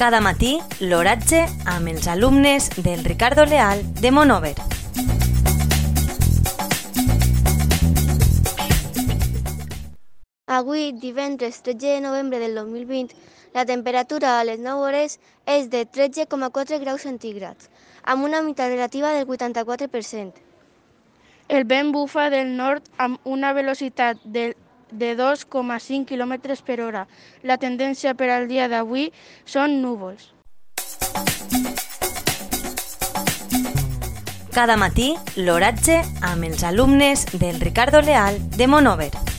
Cada matí, l'oratge amb els alumnes del Ricardo Leal de Monover. Avui, divendres 13 de novembre del 2020, la temperatura a les 9 hores és de 13,4 graus centígrads, amb una humitat relativa del 84%. El vent bufa del nord amb una velocitat de, de 2,5 km per hora. La tendència per al dia d'avui són núvols. Cada matí, l'oratge amb els alumnes del Ricardo Leal de Monover.